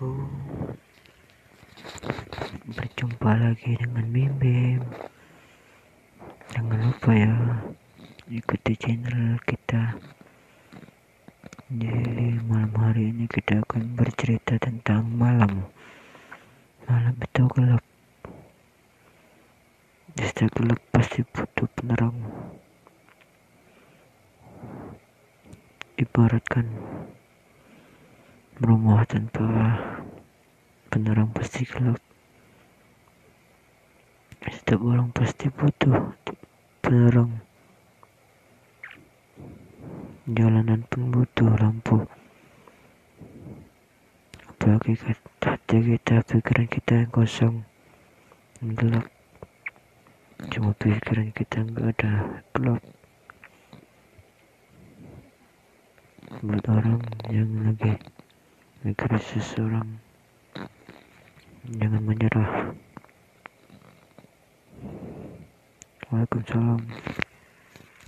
Assalamualaikum Berjumpa lagi dengan Bim Jangan lupa ya Ikuti channel kita. Jadi malam hari ini kita akan bercerita tentang malam. Malam itu gelap. Setiap gelap pasti butuh penerang. Ibaratkan rumah tanpa penerang pasti gelap. Setiap orang pasti butuh penerang jalanan pun butuh lampu. Apalagi hati kita pikiran kita yang kosong yang gelap. Cuma pikiran kita nggak ada gelap. Buat orang yang lagi negeri seseorang jangan menyerah. Waalaikumsalam